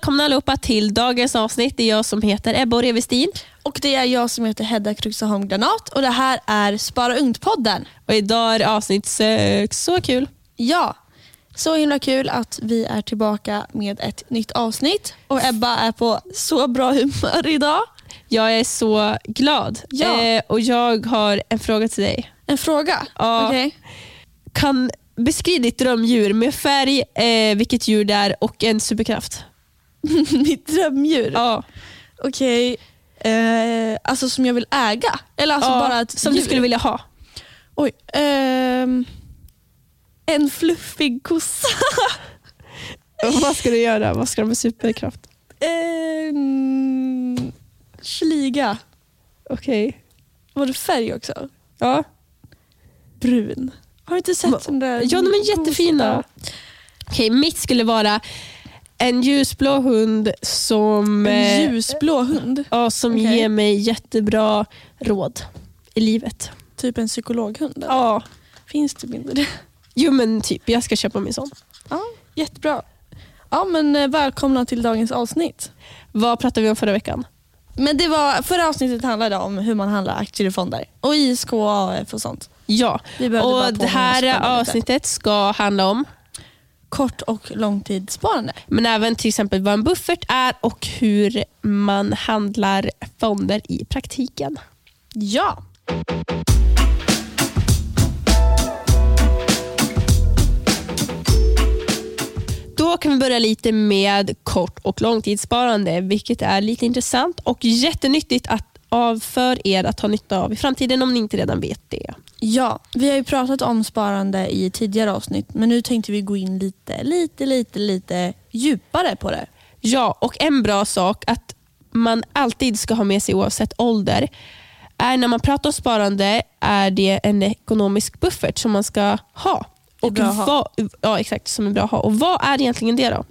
Och välkomna allihopa till dagens avsnitt. Det är jag som heter Ebba Revestin. Och det är jag som heter Hedda Kruxaholm Granat och det här är Spara Ungt-podden. Och idag är det avsnitt sex. Så kul. Ja, så himla kul att vi är tillbaka med ett nytt avsnitt. Och Ebba är på så bra humör idag. Jag är så glad. Ja. Eh, och Jag har en fråga till dig. En fråga? Ja. Okej. Kan Beskriv ditt drömdjur med färg, eh, vilket djur det är och en superkraft. Mitt drömdjur? Ja. Okej. Eh, alltså som jag vill äga? Eller alltså ja, bara ett som djur? du skulle vilja ha. Oj. ehm, en fluffig kossa. Vad ska du göra? Vad ska du med superkraft? um, sliga. Okej. Var det färg också? Ja. Brun. Har du inte sett den där? ja, de är jättefina. Okej, mitt skulle vara en ljusblå hund som, En eh, ljusblå hund. ja, som Okej. ger mig jättebra råd i livet. Typ en psykologhund. eller? Ja. Finns det inte det? Jo men typ, jag ska köpa min sån. Ja, jättebra. Ja, men eh, välkomna till dagens avsnitt. Vad pratade vi om förra veckan? Men det var, förra avsnittet handlade om hur man handlar aktier i fonder. Och ISK och AF och sånt. Ja, och det här det lite. avsnittet ska handla om, Kort och långtidssparande. men även till exempel vad en buffert är och hur man handlar fonder i praktiken. Ja. Då kan vi börja lite med kort och långtidssparande, vilket är lite intressant och jättenyttigt att, av för er att ha nytta av i framtiden om ni inte redan vet det. Ja, vi har ju pratat om sparande i tidigare avsnitt men nu tänkte vi gå in lite, lite, lite, lite djupare på det. Ja, och en bra sak att man alltid ska ha med sig oavsett ålder är när man pratar om sparande är det en ekonomisk buffert som man ska ha. Och ha. vad, ja, exakt, som är bra att ha. Och vad är egentligen det då?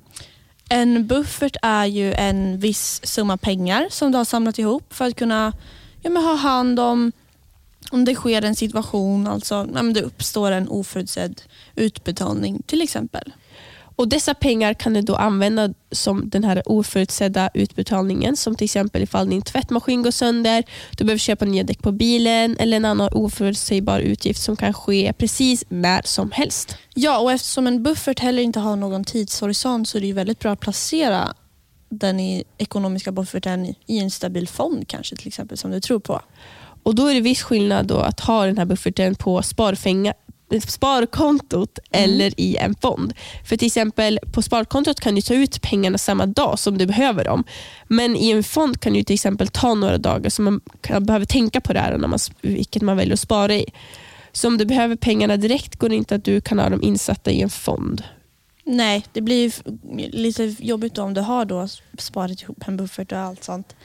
En buffert är ju en viss summa pengar som du har samlat ihop för att kunna ja, men ha hand om om det sker en situation, alltså ja, det uppstår en oförutsedd utbetalning till exempel. Och Dessa pengar kan du då använda som den här oförutsedda utbetalningen. Som till exempel ifall din tvättmaskin går sönder, du behöver köpa nya däck på bilen eller en annan oförutsägbar utgift som kan ske precis när som helst. Ja, och eftersom en buffert heller inte har någon tidshorisont så är det väldigt bra att placera den i ekonomiska bufferten i- i en stabil fond kanske till exempel som du tror på. Och Då är det viss skillnad då att ha den här bufferten på sparfänga, sparkontot eller i en fond. För till exempel På sparkontot kan du ta ut pengarna samma dag som du behöver dem. Men i en fond kan du till exempel ta några dagar så man kan, behöver tänka på det här när man, vilket man väljer att spara i. Så om du behöver pengarna direkt går det inte att du kan ha dem insatta i en fond. Nej, det blir lite jobbigt om du har då sparat ihop en buffert och allt sånt.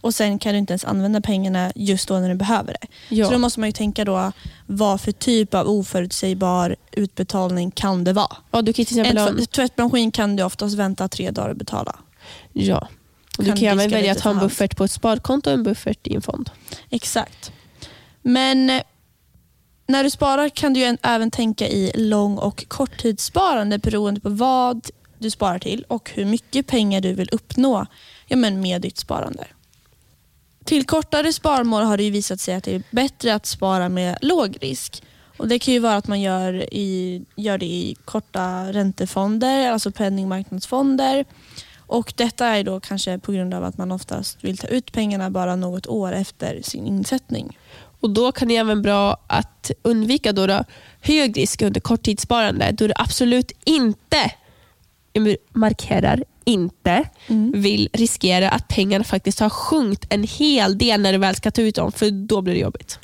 Och sen kan du inte ens använda pengarna just då när du behöver det. Ja. Så då måste man ju tänka då vad för typ av oförutsägbar utbetalning kan det vara? Ja, du kan till exempel En tvättmaskin kan du oftast vänta tre dagar att betala. ja. Och du kan kan även välja att ha en buffert på ett sparkonto och en buffert i en fond. Exakt. Men eh, när du sparar kan du även tänka i lång och korttidssparande beroende på vad du sparar till och hur mycket pengar du vill uppnå ja, men med ditt sparande. Till kortare sparmål har det ju visat sig att det är bättre att spara med låg risk. Och Det kan ju vara att man gör, i, gör det i korta räntefonder, alltså penningmarknadsfonder. Och Detta är då kanske på grund av att man oftast vill ta ut pengarna bara något år efter sin insättning. Och Då kan det även bra att undvika då då hög risk under korttidssparande då det absolut inte, markerar inte, vill riskera att pengarna faktiskt har sjunkit en hel del när du väl ska ta ut dem för då blir det jobbigt.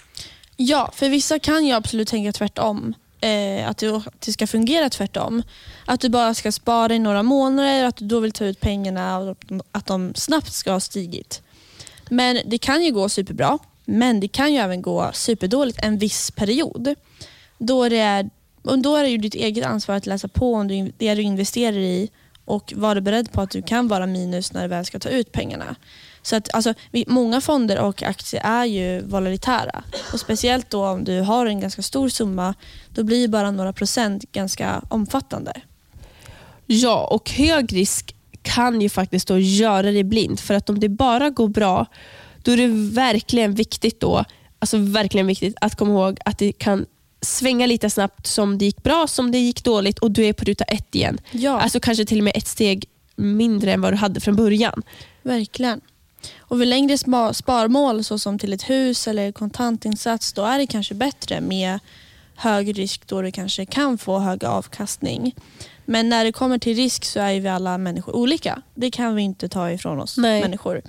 Ja, för vissa kan ju absolut tänka tvärtom. Eh, att, det, att det ska fungera tvärtom. Att du bara ska spara i några månader, att du då vill ta ut pengarna och att de snabbt ska ha stigit. Men det kan ju gå superbra, men det kan ju även gå superdåligt en viss period. Då, det är, och då är det ju ditt eget ansvar att läsa på om du, det du investerar i och var beredd på att du kan vara minus när du väl ska ta ut pengarna. Så att, alltså, många fonder och aktier är ju volatilitära. Och Speciellt då om du har en ganska stor summa, då blir ju bara några procent ganska omfattande. Ja, och hög risk kan ju faktiskt då göra dig blind. För att om det bara går bra, då är det verkligen viktigt då, alltså verkligen viktigt att komma ihåg att det kan svänga lite snabbt som det gick bra, som det gick dåligt och du är på ruta ett igen. Ja, Alltså kanske till och med ett steg mindre än vad du hade från början. verkligen. Och vid längre spa- sparmål såsom till ett hus eller kontantinsats då är det kanske bättre med hög risk då du kanske kan få hög avkastning. Men när det kommer till risk så är vi alla människor olika. Det kan vi inte ta ifrån oss Nej. människor.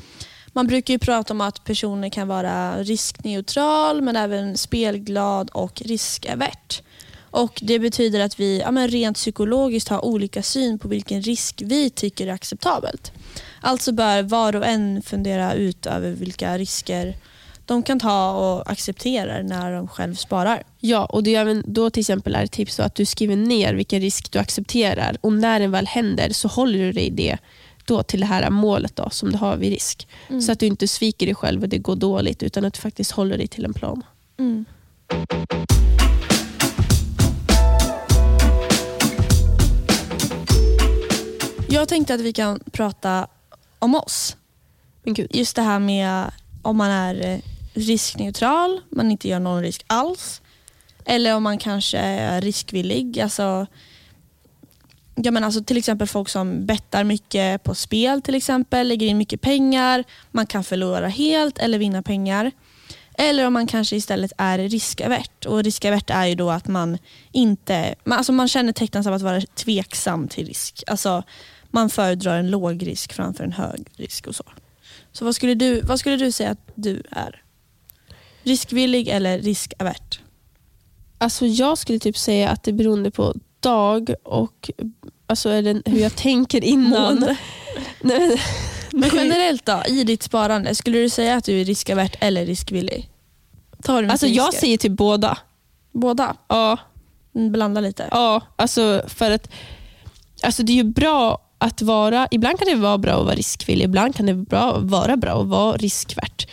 Man brukar ju prata om att personer kan vara riskneutral men även spelglad och riskavert. Och Det betyder att vi ja, men rent psykologiskt har olika syn på vilken risk vi tycker är acceptabelt. Alltså bör var och en fundera ut över vilka risker de kan ta och accepterar när de själv sparar. Ja, och det är även då till exempel är ett tips så att du skriver ner vilken risk du accepterar och när den väl händer så håller du dig i det då till det här målet då, som du har vid risk. Mm. Så att du inte sviker dig själv och det går dåligt utan att du faktiskt håller dig till en plan. Mm. Jag tänkte att vi kan prata om oss. Just det här med om man är eh, riskneutral, man inte gör någon risk alls. Eller om man kanske är riskvillig. Alltså, ja, men alltså till exempel folk som bettar mycket på spel till exempel, lägger in mycket pengar. Man kan förlora helt eller vinna pengar. Eller om man kanske istället är riskavert. Och riskavert är ju då att man inte, man, alltså man känner av att vara tveksam till risk. Alltså man föredrar en låg risk framför en hög risk och så. Så vad skulle du, vad skulle du säga att du är? Riskvillig eller riskavert? Alltså jag skulle typ säga att det beror beroende på dag och alltså det hur jag tänker innan. Nej, men- generellt då, i ditt sparande, skulle du säga att du är riskavert eller riskvillig? Tar du Alltså jag säger typ båda. Båda? Ja, Mm, Blanda lite. ja alltså för att alltså det är ju bra att vara, ibland kan det vara bra att vara riskvillig, ibland kan det vara bra att vara riskvärt.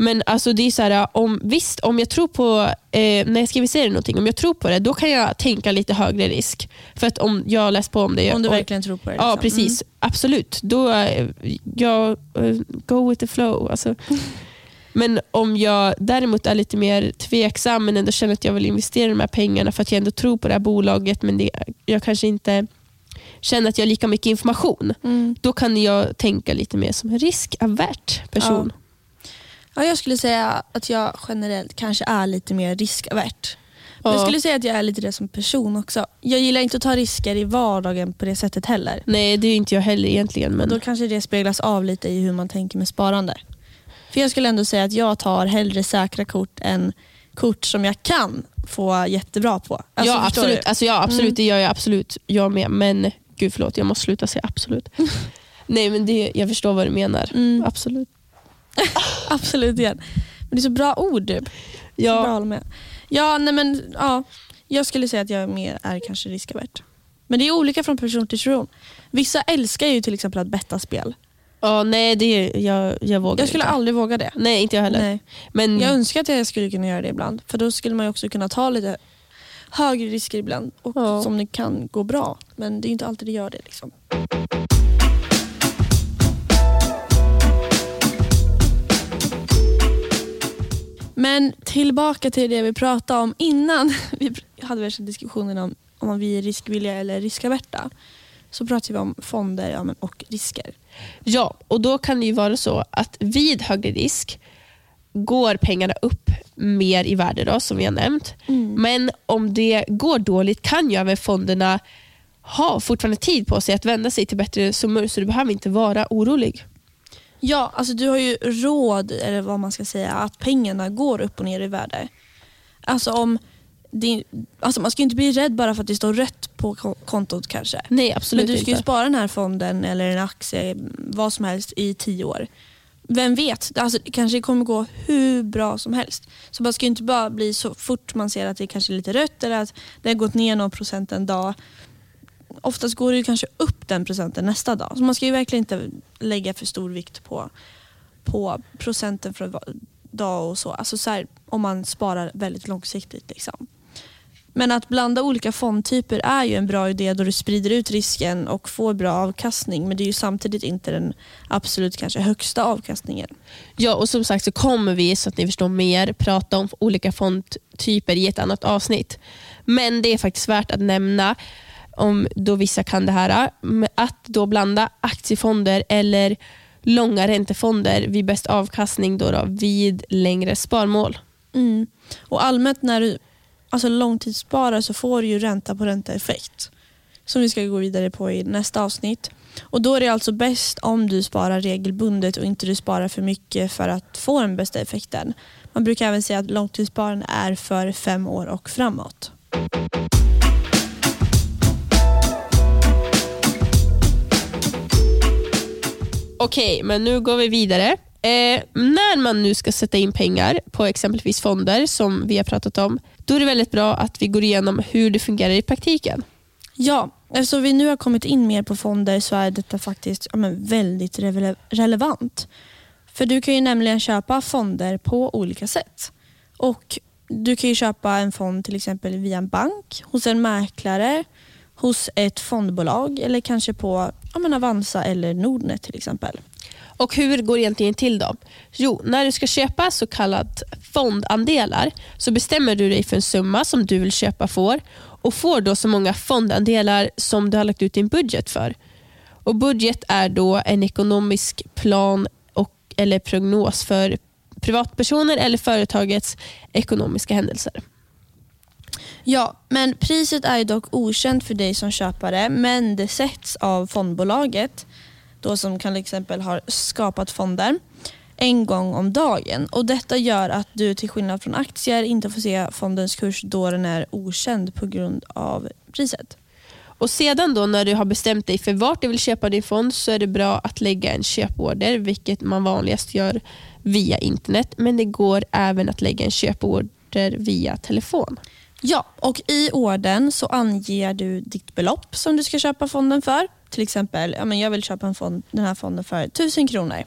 Men alltså det är så här, om, visst, om jag tror på, eh, när jag investera i någonting, om jag tror på det, då kan jag tänka lite högre risk. För att om jag har läst på om det. Om du och- verkligen tror på det. Ja, liksom. precis. Absolut. Då, eh, jag, eh, go with the flow. Alltså. Men om jag däremot är lite mer tveksam men ändå känner att jag vill investera de här pengarna för att jag ändå tror på det här bolaget men det, jag kanske inte känner att jag har lika mycket information. Mm. Då kan jag tänka lite mer som en riskavert person. Ja, jag skulle säga att jag generellt kanske är lite mer riskavert. Men jag Ja. skulle säga att jag är lite det som person också. Jag gillar inte att ta risker i vardagen på det sättet heller. Nej, det är inte jag heller egentligen. Men... Då kanske det speglas av lite i hur man tänker med sparande. För jag skulle ändå säga att jag tar hellre säkra kort än kort som jag kan få jättebra på. Alltså, ja, absolut. du? Alltså, ja, absolut. Mm. Det gör jag absolut. Jag med. Men gud förlåt, jag måste sluta säga absolut. Nej, men det, jag förstår vad du menar. Mm, Absolut. absolut igen. Men det är så bra ord. Typ. Så bra Ja, med. Ja, nej men, ja, jag skulle säga att jag mer är kanske riskavert. Men det är olika från person till person. Vissa älskar ju till exempel att betta spel. ja, nej, det, jag, jag vågar Jag skulle inte. aldrig våga det. Nej, inte jag heller. Nej. Men Jag önskar att jag skulle kunna göra det ibland. För då skulle man ju också kunna ta lite högre risker ibland. Och Ja. Som det kan gå bra. Men det är inte alltid det gör det. Liksom. Men tillbaka till det vi pratade om innan. Vi hade värsta diskussionen om om vi är riskvilliga eller riskaverta. Så pratade vi om fonder ja, och risker. Ja, och då kan det ju vara så att vid högre risk går pengarna upp mer i värde då, som vi har nämnt. Men om det går dåligt kan ju även fonderna ha fortfarande tid på sig att vända sig till bättre summor så du behöver inte vara orolig. Ja, alltså du har ju råd, eller vad man ska säga, att pengarna går upp och ner i värde. Alltså om det, alltså man ska inte bli rädd bara för att det står rött på ko- kontot kanske. Nej, absolut Men du ska inte. spara den här fonden eller en aktie, vad som helst i tio år. Vem vet, alltså, det kanske kommer gå hur bra som helst. Så man ska inte bara bli så fort man ser att det kanske är lite rött eller att det har gått ner någon procent en dag. Oftast går det ju kanske upp den procenten nästa dag. Så man ska ju verkligen inte lägga för stor vikt på, på procenten för dag och så. Alltså så här, om man sparar väldigt långsiktigt. Liksom. Men att blanda olika fondtyper är ju en bra idé då du sprider ut risken och får bra avkastning. Men det är ju samtidigt inte den absolut kanske högsta avkastningen. Ja, och som sagt så kommer vi, så att ni förstår mer, prata om olika fondtyper i ett annat avsnitt. Men det är faktiskt värt att nämna, om då vissa kan det här, att då blanda aktiefonder eller långa räntefonder vid bäst avkastning då, då vid längre sparmål. Mm. Och Allmänt när du alltså långtidssparar så får du ju ränta på ränta-effekt. Som vi ska gå vidare på i nästa avsnitt. Och Då är det alltså bäst om du sparar regelbundet och inte du sparar för mycket för att få den bästa effekten. Man brukar även säga att långtidssparande är för fem år och framåt. Okej, men nu går vi vidare. Eh, när man nu ska sätta in pengar på exempelvis fonder som vi har pratat om, då är det väldigt bra att vi går igenom hur det fungerar i praktiken. Ja, eftersom vi nu har kommit in mer på fonder så är detta faktiskt ja, väldigt rele relevant. För du kan ju nämligen köpa fonder på olika sätt. Och Du kan köpa en fond till exempel via en bank, hos en mäklare, hos ett fondbolag eller kanske på ja, Avanza eller Nordnet till exempel. Och Hur går det egentligen till då? Jo, när du ska köpa så kallat fondandelar så bestämmer du dig för en summa som du vill köpa får och får då så många fondandelar som du har lagt ut din budget för. Och Budget är då en ekonomisk plan och, eller prognos för privatpersoner eller företagets ekonomiska händelser. Ja, men priset är dock okänt för dig som köpare men det sätts av fondbolaget då som kan till exempel har skapat fonder en gång om dagen. Och Detta gör att du till skillnad från aktier inte får se fondens kurs då den är okänd på grund av priset. Och Sedan då när du har bestämt dig för vart du vill köpa din fond så är det bra att lägga en köporder, vilket man vanligast gör via internet. Men det går även att lägga en köporder via telefon. Ja, och i ordern så anger du ditt belopp som du ska köpa fonden för. Till exempel, ja, men jag vill köpa en fond, den här fonden för 1000 kronor.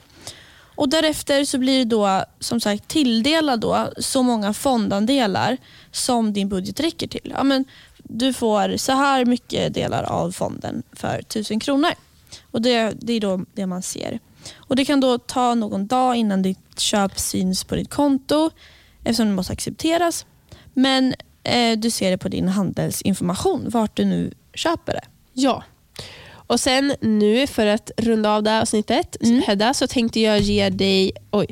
Och Därefter så blir du då som sagt tilldelad då så många fondandelar som din budget räcker till. Ja, men du får så här mycket delar av fonden för 1000 kronor. Och Det, det är då det man ser. Och Det kan då ta någon dag innan ditt köp syns på ditt konto eftersom det måste accepteras. Men eh, du ser det på din handelsinformation vart du nu köper det. Ja. Och sen nu för att runda av det här avsnittet mm. Hedda, så tänkte jag ge dig oj,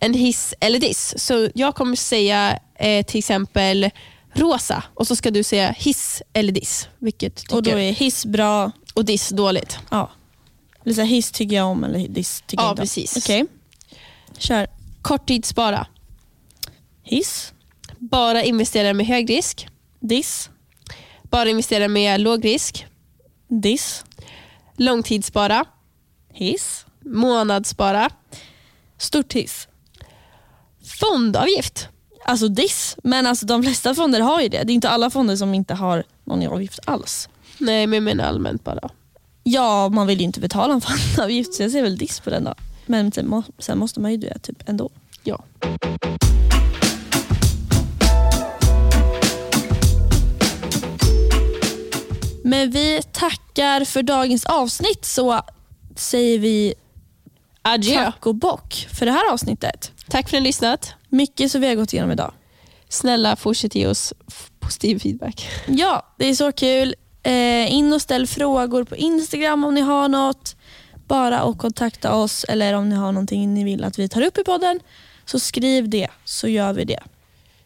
en hiss eller diss. Så jag kommer säga eh, till exempel rosa och så ska du säga hiss eller diss. Vilket och då är hiss bra och diss dåligt. Ja. Eller så hiss tycker jag om eller diss tycker ja, jag inte om. Precis. Okay. Kör. Korttidsspara. Hiss. Bara investera med hög risk. Diss. Bara investera med låg risk. Diss. Långtidsspara. Hiss. Månadsspara. Stort hiss. Fondavgift. Alltså diss, men alltså de flesta fonder har ju det. Det är inte alla fonder som inte har någon avgift alls. Nej, men jag menar allmänt bara. Ja, man vill ju inte betala en fondavgift så jag ser väl diss på den då. Men sen, måste man ju det typ ändå. Ja. Men vi tackar för dagens avsnitt så säger vi adjö tack och bock för det här avsnittet. Tack för att ni har lyssnat. Mycket som vi har gått igenom idag. Snälla fortsätt ge oss positiv feedback. Ja, det är så kul. Eh, in och ställ frågor på Instagram om ni har något. Bara och kontakta oss eller om ni har någonting ni vill att vi tar upp i podden så skriv det så gör vi det.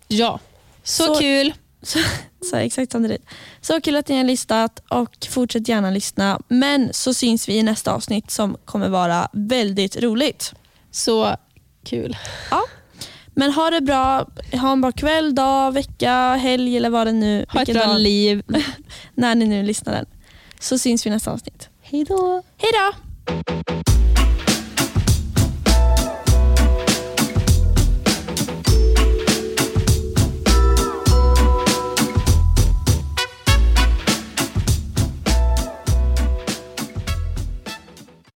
Ja, så, så kul. Så, så exakt samtidigt. Så kul att ni har lyssnat och fortsätt gärna lyssna. Men så syns vi i nästa avsnitt som kommer vara väldigt roligt. Så kul. Ja. Men ha det bra. Ha en bra kväll, dag, vecka, helg eller vad det nu Ha ett bra dag, liv. när ni nu lyssnar den. Så syns vi i nästa avsnitt. Hej då. Hej då.